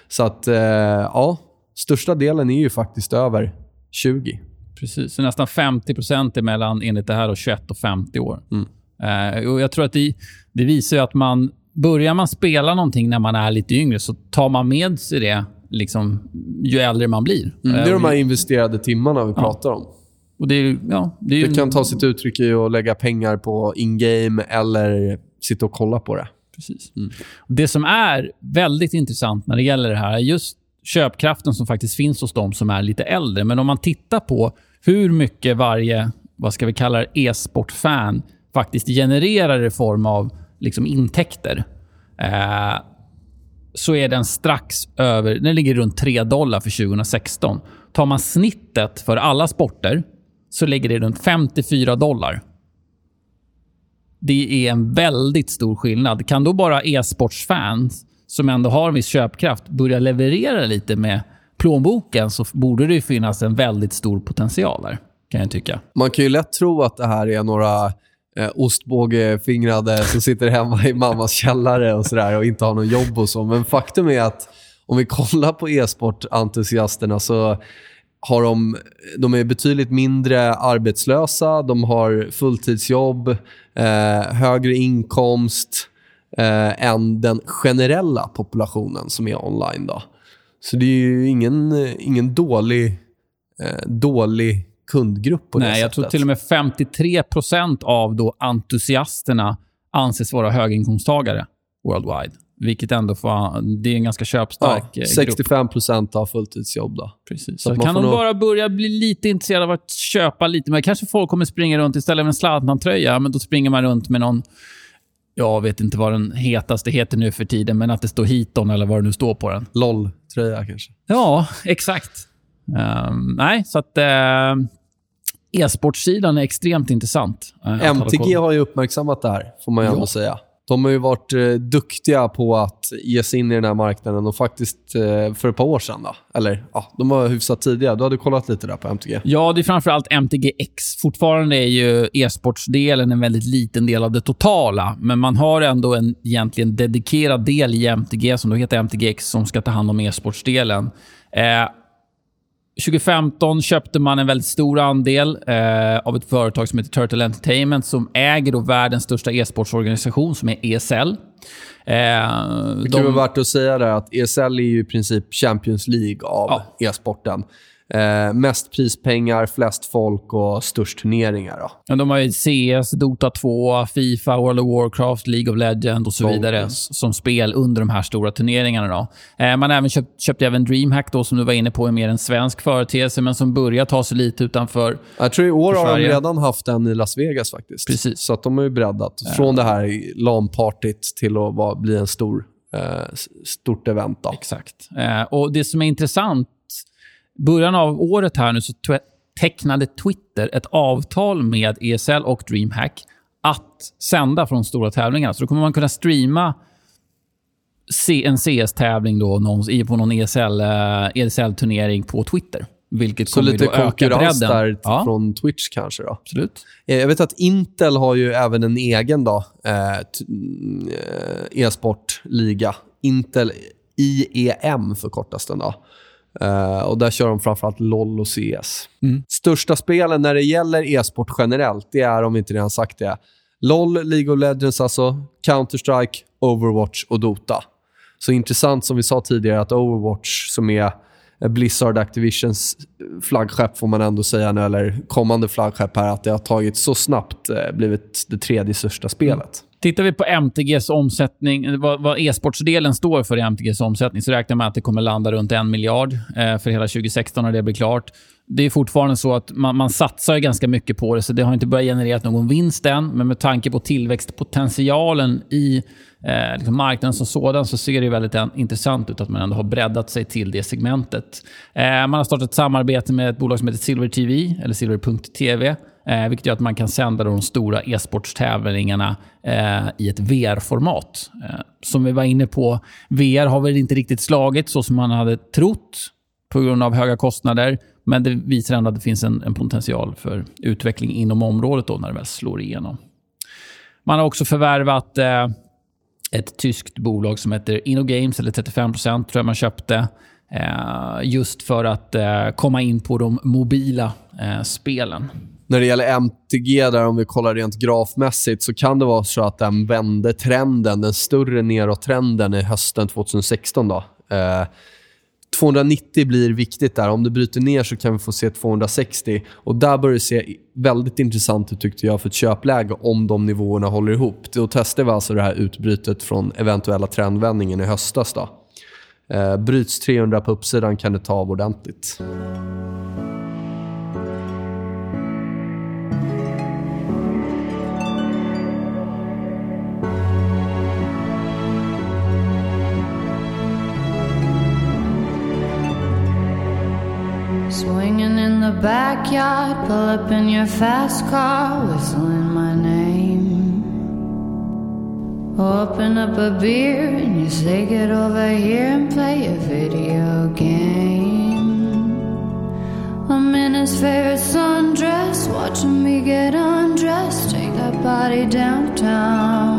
Så att, eh, ja, största delen är ju faktiskt över 20. Precis, så nästan 50 är mellan, enligt det här, 21 och 50 år. Mm. Eh, och jag tror att det, det visar att man börjar man spela någonting när man är lite yngre så tar man med sig det liksom, ju äldre man blir. Mm, det är de här investerade timmarna vi ja. pratar om. Och det, ja, det, det kan ta sitt uttryck i att lägga pengar på in-game eller sitta och kolla på det. Precis. Mm. Det som är väldigt intressant när det gäller det här är just köpkraften som faktiskt finns hos de som är lite äldre. Men om man tittar på hur mycket varje vad ska vi kalla e-sportfan faktiskt genererar i form av liksom intäkter eh, så är den strax över... Den ligger runt 3 dollar för 2016. Tar man snittet för alla sporter så ligger det runt 54 dollar. Det är en väldigt stor skillnad. Kan då bara e-sportsfans, som ändå har en viss köpkraft, börja leverera lite med plånboken så borde det finnas en väldigt stor potential där, kan jag tycka. Man kan ju lätt tro att det här är några eh, ostbågefingrade som sitter hemma i mammas källare och, så där, och inte har någon jobb och så. Men faktum är att om vi kollar på e-sportentusiasterna så har de, de är betydligt mindre arbetslösa, de har fulltidsjobb, eh, högre inkomst eh, än den generella populationen som är online. Då. Så det är ju ingen, ingen dålig, eh, dålig kundgrupp på Nej, det sättet. jag tror till och med 53% av då entusiasterna anses vara höginkomsttagare worldwide. Vilket ändå får, det är en ganska köpstark ja, eh, 65% har fulltidsjobb. Då. Precis. Så Så kan de nog- bara börja bli lite intresserade av att köpa lite mer. Kanske folk kommer springa runt istället för en Zlatan-tröja, men då springer man runt med någon... Jag vet inte vad den hetaste heter nu för tiden, men att det står Hiton eller vad det nu står på den. LOL-tröja kanske. Ja, exakt. Ehm, nej, så att... Uh, E-sportsidan är extremt intressant. eh, att hålla MTG har ju uppmärksammat det här, får man ju Ja. ändå säga. De har ju varit eh, duktiga på att ge sig in i den här marknaden och faktiskt eh, för ett par år sedan, då, eller ja, de var hyfsat tidiga. Du hade kollat lite där på MTG. Ja, det är framförallt MTGX. Fortfarande är ju e-sportsdelen en väldigt liten del av det totala, men man har ändå en egentligen dedikerad del i MTG, som då heter MTGX, som ska ta hand om e-sportsdelen. Eh, 2015 köpte man en väldigt stor andel eh, av ett företag som heter Turtle Entertainment som äger då världens största e-sportsorganisation som är ESL. Eh, Det kan vara värt att säga där att ESL är ju i princip Champions League av Ja. e-sporten. Eh, mest prispengar, flest folk och störst turneringar. Då. Ja, de har ju CS, Dota 2, Fifa, World of Warcraft, League of Legends och så Golden. vidare som spel under de här stora turneringarna. Då. Eh, man även köpt, köpt även DreamHack, då, som du var inne på, är mer en svensk företeelse, men som börjar ta sig lite utanför. Jag tror i år har de redan haft en i Las Vegas faktiskt. Precis. Så att de har ju breddat. Från det här LAN-partyt till att vara, bli en stor, eh, stort event. Då. Exakt. Eh, och Det som är intressant, början av året här nu så tecknade Twitter ett avtal med ESL och DreamHack att sända från stora tävlingar. Så då kommer man kunna streama en CS-tävling då, någon, på någon E ESL, eh, ESL-turnering på Twitter. Vilket Så lite konkurrens där Ja, från Twitch kanske. då. absolut. Eh, Jag vet att Intel har ju även en egen då, eh, mm, eh, e-sportliga. Intel IEM förkortas den. Då. Eh, och där kör de framförallt LOL och CS. Mm. Största spelen när det gäller e-sport generellt, det är om vi inte redan sagt det. LOL, League of Legends alltså, Counter-Strike, Overwatch och Dota. Så intressant som vi sa tidigare att Overwatch som är Blizzard Activisions flaggskepp får man ändå säga nu, eller kommande flaggskepp här, att det har tagit så snabbt eh, blivit det tredje största spelet. Tittar vi på MTGs omsättning, vad, vad e-sportsdelen står för i MTGs omsättning, så räknar man med att det kommer landa runt en miljard eh, för hela 2016 när det blir klart. Det är fortfarande så att man, man satsar ju ganska mycket på det, så det har inte börjat generera någon vinst än. Men med tanke på tillväxtpotentialen i eh, liksom marknaden som sådan så ser det väldigt en, intressant ut att man ändå har breddat sig till det segmentet. Eh, man har startat ett samarbete med ett bolag som heter Silver TV, eller Silver.tv. Eh, vilket gör att man kan sända de stora e-sportstävlingarna eh, i ett VR-format. Eh, som vi var inne på, VR har väl inte riktigt slagit så som man hade trott på grund av höga kostnader. Men det visar ändå att det finns en, en potential för utveckling inom området då när det väl slår igenom. Man har också förvärvat eh, ett tyskt bolag som heter InnoGames, eller 35% tror jag man köpte. Eh, just för att eh, komma in på de mobila eh, spelen. När det gäller MTG, där om vi kollar rent grafmässigt, så kan det vara så att den vände trenden, den större nedåttrenden i hösten 2016. Då. Eh, 290 blir viktigt där. Om det bryter ner så kan vi få se 260. Och Där börjar det se väldigt intressant ut tyckte jag för ett köpläge om de nivåerna håller ihop. Då testar vi alltså det här utbrytet från eventuella trendvändningen i höstas. Då. Eh, bryts 300 på uppsidan kan det ta av ordentligt. Swinging in the backyard, pull up in your fast car, whistling my name. Open up a beer and you say, Get over here and play a video game. I'm in his favorite sundress, watching me get undressed, take that body downtown.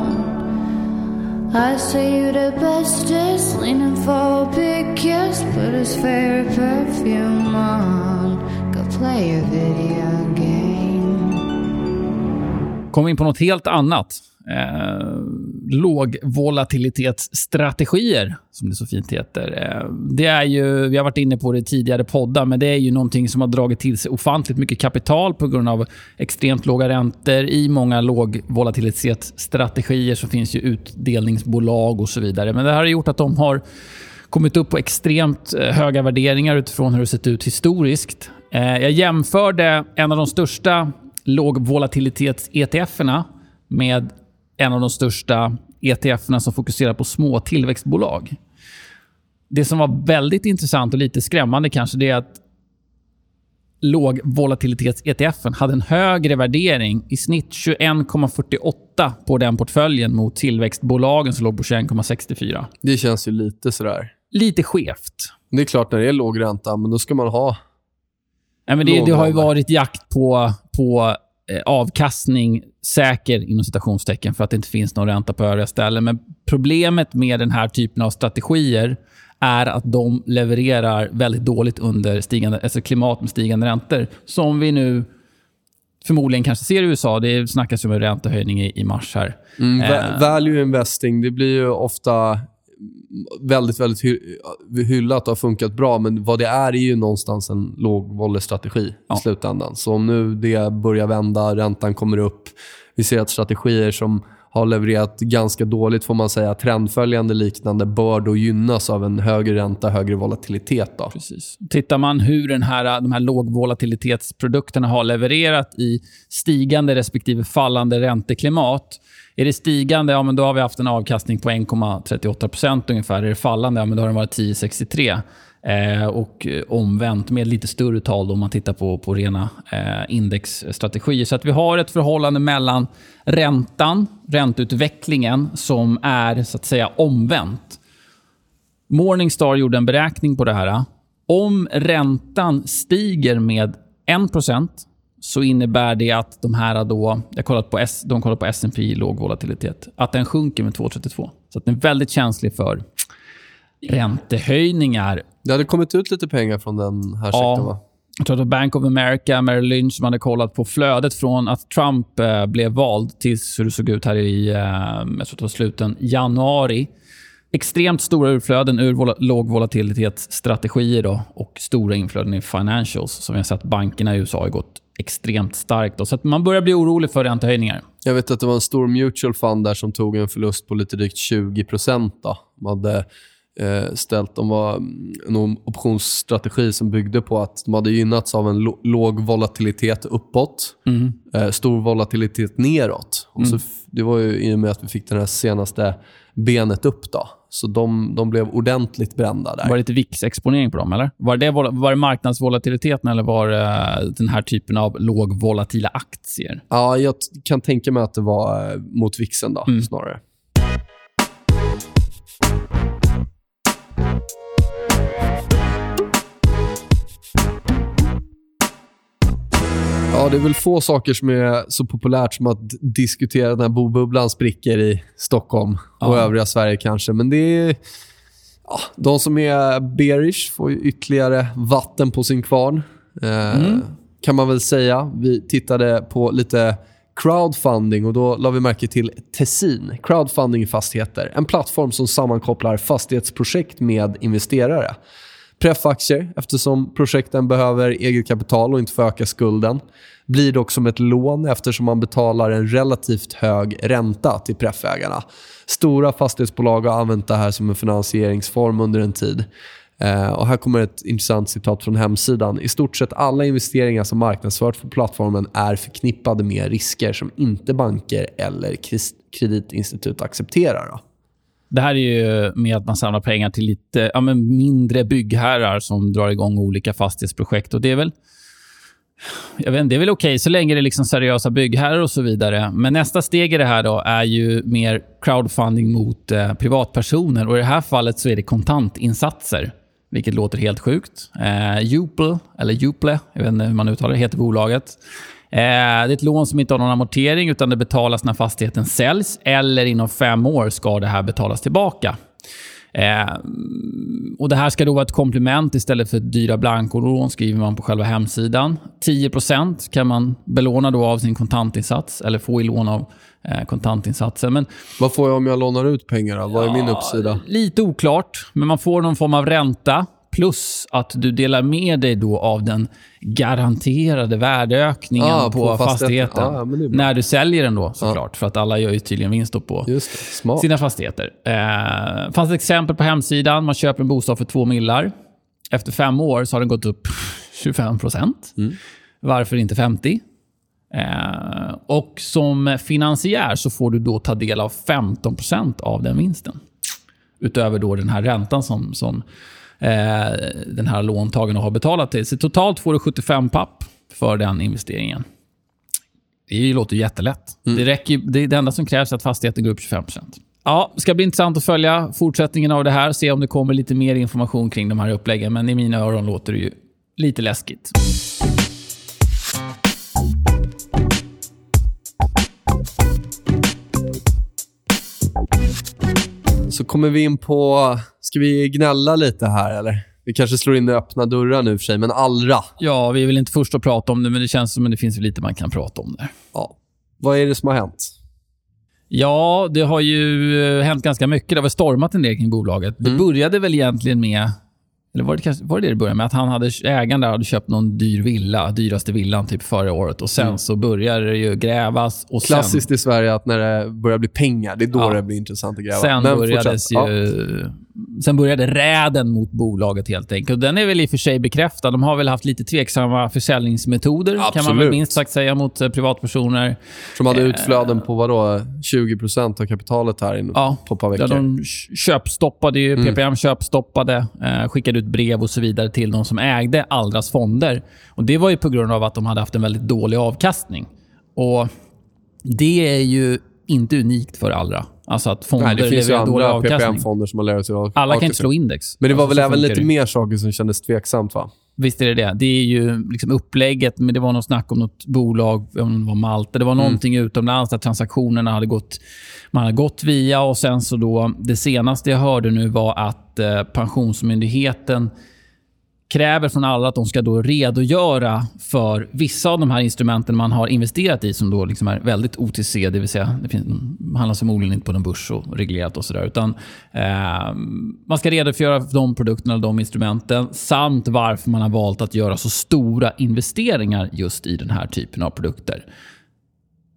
I say you the bestest, leaning for a big kiss. Put his favorite perfume on. Go play a video game. Kom in på något helt annat. Eh, lågvolatilitetsstrategier, som det så fint heter. Eh, det är ju, vi har varit inne på det i tidigare poddar, men det är ju någonting som har dragit till sig ofantligt mycket kapital på grund av extremt låga räntor. I många lågvolatilitetsstrategier så finns ju utdelningsbolag och så vidare. Men det här har gjort att de har kommit upp på extremt eh, höga värderingar utifrån hur det sett ut historiskt. Eh, jag jämförde en av de största lågvolatilitets-ETFerna med en av de största ETFerna som fokuserar på små tillväxtbolag. Det som var väldigt intressant och lite skrämmande kanske, det är att lågvolatilitets-ETFen hade en högre värdering, i snitt 21,48 på den portföljen mot tillväxtbolagen som låg på 21,64. Det känns ju lite sådär. Lite skevt. Det är klart, när det är låg ränta, men då ska man ha... Nej, men det, det har ju varit jakt på, på avkastning, säker inom citationstecken, för att det inte finns någon ränta på övriga ställen. Men problemet med den här typen av strategier är att de levererar väldigt dåligt under stigande, alltså klimat med stigande räntor. Som vi nu förmodligen kanske ser i USA. Det snackas ju om en räntehöjning i, i mars här. Mm, Eh. value investing, det blir ju ofta väldigt, väldigt hy- hyllat och har funkat bra. Men vad det är är ju någonstans en lågvollestrategi Ja. i slutändan. Så om nu det börjar vända, räntan kommer upp. Vi ser att strategier som har levererat ganska dåligt, får man säga, trendföljande liknande, bör då gynnas av en högre ränta, högre volatilitet. Då. Precis. Tittar man hur den här, de här lågvolatilitetsprodukterna har levererat i stigande respektive fallande ränteklimat. Är det stigande, ja, men då har vi haft en avkastning på 1,38% ungefär. Är det fallande, ja, men då har den varit 10,63. Eh, och omvänt med lite större tal då, om man tittar på, på rena eh, indexstrategier. Så att vi har ett förhållande mellan räntan, ränteutvecklingen, som är så att säga omvänt. Morningstar gjorde en beräkning på det här. Om räntan stiger med 1% så innebär det att de här då, jag kollat på S, de kollar på S&P låg volatilitet, att den sjunker med 2,32. Så att den är väldigt känslig för räntehöjningar. Det hade kommit ut lite pengar från den här Ja. sektorn, va? Jag tror att Bank of America, Merrill Lynch som hade kollat på flödet från att Trump eh, blev vald tills hur det såg ut här i eh, jag tror att det var sluten januari. Extremt stora utflöden ur vol- lågvolatilitetsstrategier då, och stora inflöden i financials. Som vi har sett bankerna i USA har gått extremt starkt. Då. Så att man börjar bli orolig för räntehöjningar. Jag vet att det var en stor mutual fund där som tog en förlust på lite drygt 20 procent. De hade ställt, de var mm, en optionsstrategi som byggde på att de hade gynnats av en låg volatilitet uppåt, eh, stor volatilitet neråt. Och så f- det var ju i och med att vi fick det här senaste benet upp. då. Så de, de blev ordentligt brända där. Var det lite VIX-exponering på dem? eller? Var det, var det marknadsvolatiliteten eller var det den här typen av lågvolatila aktier? Ja, jag kan tänka mig att det var eh, mot vixen då, snarare. Ja, det är väl få saker som är så populärt som att diskutera när bobubblan spricker i Stockholm och Ja. övriga Sverige kanske. Men det är... Ja, de som är bearish får ytterligare vatten på sin kvarn. Eh, Kan man väl säga. Vi tittade på lite crowdfunding och då la vi märke till Tessin. Crowdfunding fastigheter. En plattform som sammankopplar fastighetsprojekt med investerare. Preffaktier, eftersom projekten behöver eget kapital och inte får öka skulden. Blir dock som ett lån eftersom man betalar en relativt hög ränta till preffägarna. Stora fastighetsbolag har använt det här som en finansieringsform under en tid. Eh, och här kommer ett intressant citat från hemsidan. I stort sett alla investeringar som marknadsförts på plattformen är förknippade med risker som inte banker eller kreditinstitut accepterar. Det här är ju med att man samlar pengar till lite ja, men mindre byggherrar som drar igång olika fastighetsprojekt. Och det är väl jag vet, inte, det är väl okej så länge det är liksom seriösa byggherrar och så vidare. Men nästa steg i det här då är ju mer crowdfunding mot eh, privatpersoner. Och I det här fallet så är det kontantinsatser, vilket låter helt sjukt. Eh, Juple, eller Juple, jag vet inte hur man uttalar det, heter bolaget det är ett lån som inte har någon amortering utan det betalas när fastigheten säljs eller inom fem år ska det här betalas tillbaka. Eh, och Det här ska då vara ett komplement istället för dyra blankolån, skriver man på själva hemsidan. 10% kan man belåna då av sin kontantinsats eller få i lån av eh, kontantinsatsen. Men, Vad får jag om jag lånar ut pengar? Då? Vad är min uppsida? Lite oklart, men man får någon form av ränta. Plus att du delar med dig då av den garanterade värdeökningen Ah, på, på fastigheten. Ah, när du säljer den då såklart. För att alla gör ju tydligen vinst på sina fastigheter. Eh, fanns ett exempel på hemsidan. Man köper en bostad för två millar. Efter fem år så har den gått upp 25 procent. Varför inte 50? Eh, och som finansiär så får du då ta del av 15 procent av den vinsten. Utöver då den här räntan som, som den här låntagaren har betalat till. Så totalt får du 75 papp för den investeringen. Det låter jättelätt. Det, räcker, det, det enda som krävs är att fastigheten går upp 25% Ja, det ska bli intressant att följa fortsättningen av det här. Se om det kommer lite mer information kring de här uppläggen. Men i mina öron låter det ju lite läskigt. Så kommer vi in på... Ska vi gnälla lite här, eller? Vi kanske slår in öppna dörrar nu för sig, men Allra. Ja, vi är väl inte först att prata om det, men det känns som att det finns lite man kan prata om där. Ja. Vad är det som har hänt? Ja, det har ju eh, hänt ganska mycket. Det har väl stormat en del kring bolaget. Det började väl egentligen med... Eller var det, kanske, var det det började med? Att han hade, ägaren där hade köpt någon dyr villa, dyraste villan typ förra året. Och Sen så började det ju grävas. Och Klassiskt i Sverige att när det börjar bli pengar, det är då Ja. det blir intressant att gräva. Sen, Men börjades fortsätt. ju, sen började räden mot bolaget helt enkelt. Och Den är väl i och för sig bekräftad. De har väl haft lite tveksamma försäljningsmetoder, kan man väl Absolut. minst sagt säga, mot eh, privatpersoner. Ja, som hade utflöden på vadå, 20% av kapitalet här in, Ja, på ett par veckor. de köpstoppade ju, Mm. PPM köpstoppade, eh, skickade ut brev och så vidare till de som ägde Allras fonder. Och Det var ju på grund av att de hade haft en väldigt dålig avkastning. Och Det är ju inte unikt för Allra. Alltså att fonder Nej, det finns ju andra avkastning. PPM-fonder som har levererat sig av- Alla kan inte avkastning. slå index. Men det var Alltså, väl även lite det. mer saker som kändes tveksamt, va? Visst är det det. Det är ju liksom upplägget, men det var något snack om något bolag, om det var Malta. Det var Mm. någonting utomlands där transaktionerna hade gått, man hade gått via och sen så då, det senaste jag hörde nu var att eh, Pensionsmyndigheten kräver från alla att de ska då redogöra för vissa av de här instrumenten man har investerat i som då liksom är väldigt OTC, det vill säga det finns, handlas förmodligen inte på någon börs och reglerat och sådär. Utan eh, man ska redogöra för de produkterna och de instrumenten samt varför man har valt att göra så stora investeringar just i den här typen av produkter.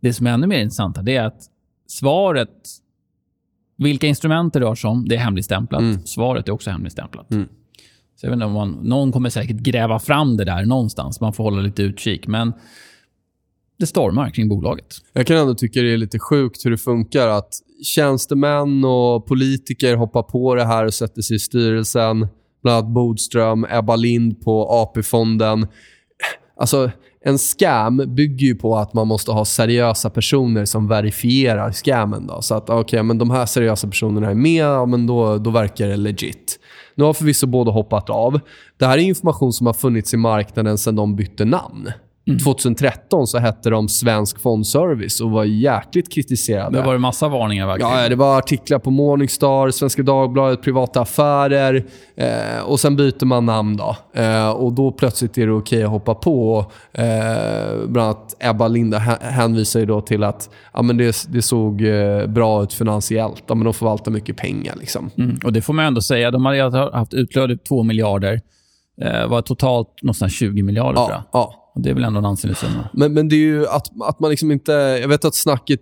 Det som är ännu mer intressant är att svaret vilka instrument det rör sig om, det är hemligstämplat. Svaret är också hemligstämplat. Så jag vet inte om man, någon kommer säkert gräva fram det där någonstans. Man får hålla lite utkik. Men det stormar kring bolaget. Jag kan ändå tycka det är lite sjukt hur det funkar att tjänstemän och politiker hoppar på det här och sätter sig i styrelsen. Bland annat Bodström, Ebba Lind på AP-fonden. Alltså, en scam bygger ju på att man måste ha seriösa personer som verifierar scammen. Då. Så att okej, men de här seriösa personerna är med, ja, men då, då verkar det legit. Nu har förvisso båda hoppat av. Det här är information som har funnits i marknaden sedan de bytte namn. 2013 så hette de Svensk Fondservice och var jäkligt kritiserade. Det var det massa varningar verkligen. Ja, det var artiklar på Morningstar, Svenska Dagbladet, Privata Affärer eh, och sen byter man namn. då. Eh, och Då plötsligt är det okej att hoppa på. Eh, bland annat Ebba Linda hä- hänvisar ju då till att ja, men det, det såg eh, bra ut finansiellt. Ja, men de förvaltar mycket pengar. Liksom. Mm. Och Det får man ändå säga. De har haft utflöde på 2 miljarder. Eh, var totalt någonstans 20 miljarder tror jag. Ja, ja. Och det är väl ändå en ansenlig summa. Men, men det är ju att, att man liksom inte... Jag vet att snacket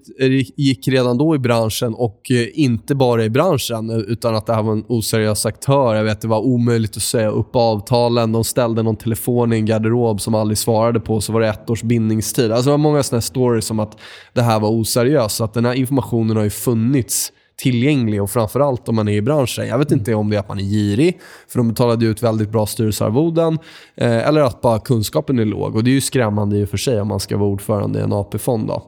gick redan då i branschen och eh, inte bara i branschen eh, utan att det här var en oseriös aktör. Jag vet att det var omöjligt att säga upp avtalen. De ställde någon telefon i en garderob som aldrig svarade på så var det ett års bindningstid. Alltså det var många såna här stories om att det här var oseriöst. Så att den här informationen har ju funnits tillgänglig och framförallt om man är i branschen. Jag vet inte om det är att man är girig, för de betalade ut väldigt bra styrelsearvoden, eh, eller att bara kunskapen är låg. Och Det är ju skrämmande i och för sig om man ska vara ordförande i en AP-fond. Då.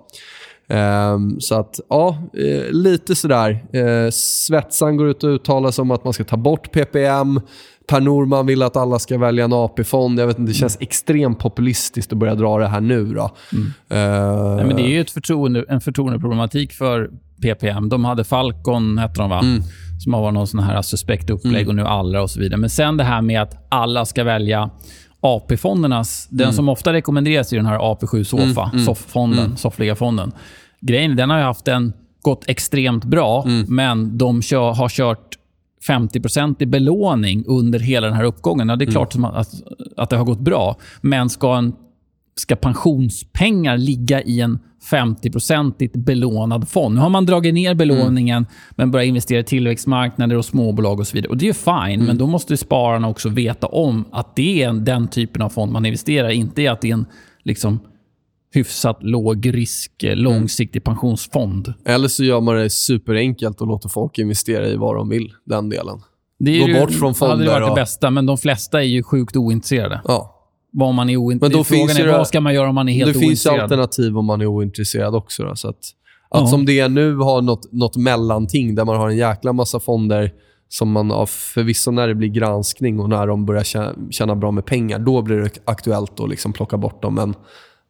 Ehm, så att, ja, eh, lite sådär. Eh, Svetsan går ut och uttalar sig om att man ska ta bort PPM. Per Norman vill att alla ska välja en AP-fond. Jag vet inte, Det känns extremt populistiskt att börja dra det här nu. Då. Eh, Nej, men det är ju ett förtroende, en förtroendeproblematik för PPM. De hade Falcon, hette de va? Som har varit någon sån här suspekt upplägg och nu Allra och så vidare. Men sen det här med att alla ska välja AP-fondernas... Den som ofta rekommenderas är den här AP7 Sofa, SOF-fonden, soffliga fonden. Grejen den har ju haft en, gått extremt bra, men de kör, har kört 50% i belåning under hela den här uppgången. Ja, det är klart som att, att det har gått bra, men ska, en, ska pensionspengar ligga i en 50-procentigt belånad fond? Nu har man dragit ner belåningen, men börjat investera i tillväxtmarknader och småbolag och så vidare. Och Det är ju fine, men då måste spararna också veta om att det är en- den typen av fond man investerar i, inte att det är en liksom, hyfsat låg risk, eh, långsiktig pensionsfond. Eller så gör man det superenkelt och låter folk investera i vad de vill, den delen. Det är Gå ju- bort från hade fonder det varit och- det bästa, men de flesta är ju sjukt ointresserade. Ja. Vad man är Men ointresserad då Frågan finns är det- vad ska man göra om man är helt Det finns ju ointresserad? alternativ om man är ointresserad också. Då, så att, att Ja. som det är nu ha något, något mellanting där man har en jäkla massa fonder som man av förvisso när det blir granskning och när de börjar tjäna, tjäna bra med pengar, då blir det aktuellt att liksom plocka bort dem. Men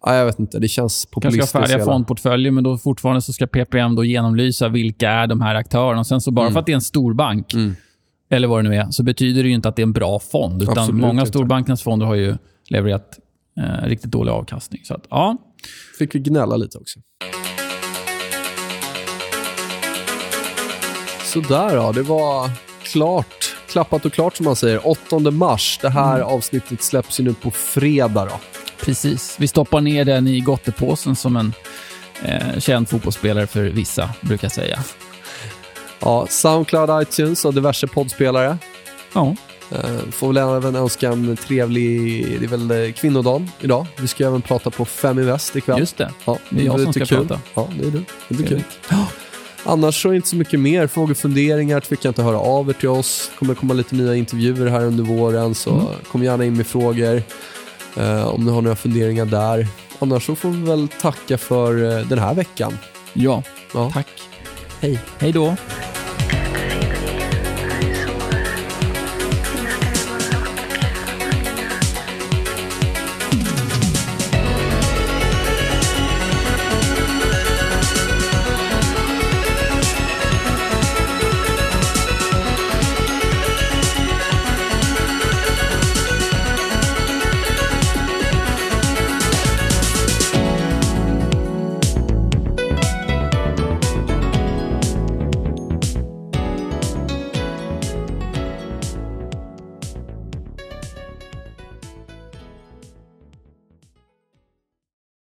ja, jag vet inte, det känns kanske populistiskt. ska ha färdiga hela. fondportföljer, men då fortfarande så ska PPM då genomlysa vilka är de här aktörerna. Och sen så bara för att det är en storbank, eller vad det nu är, så betyder det ju inte att det är en bra fond. Utan Absolut många av storbankernas fonder har ju levererat eh, riktigt dålig avkastning. Så att, ja, Fick vi gnälla lite också. Sådär då, det var klart. Klappat och klart som man säger. 8 mars. Det här avsnittet släpps ju nu på fredag. Då. precis. Vi stoppar ner den i gottepåsen som en eh, känd fotbollsspelare för vissa brukar säga. Ja, Soundcloud, iTunes och diverse poddspelare. Ja, får väl även önska en trevlig... Det är väl eh, kvinnodagen idag. Vi ska även prata på Fem Invest ikväll. just det. Ja, Det är jag som ska kul. prata. Ja, det är du. Det är kul. Annars så är det inte så mycket mer. Frågor funderingar tveka inte höra av er till oss. Det kommer komma lite nya intervjuer här under våren, så Mm. kom gärna in med frågor eh, om ni har några funderingar där. Annars så får vi väl tacka för eh, den här veckan. Ja, Ja. tack. Hej. Hej då.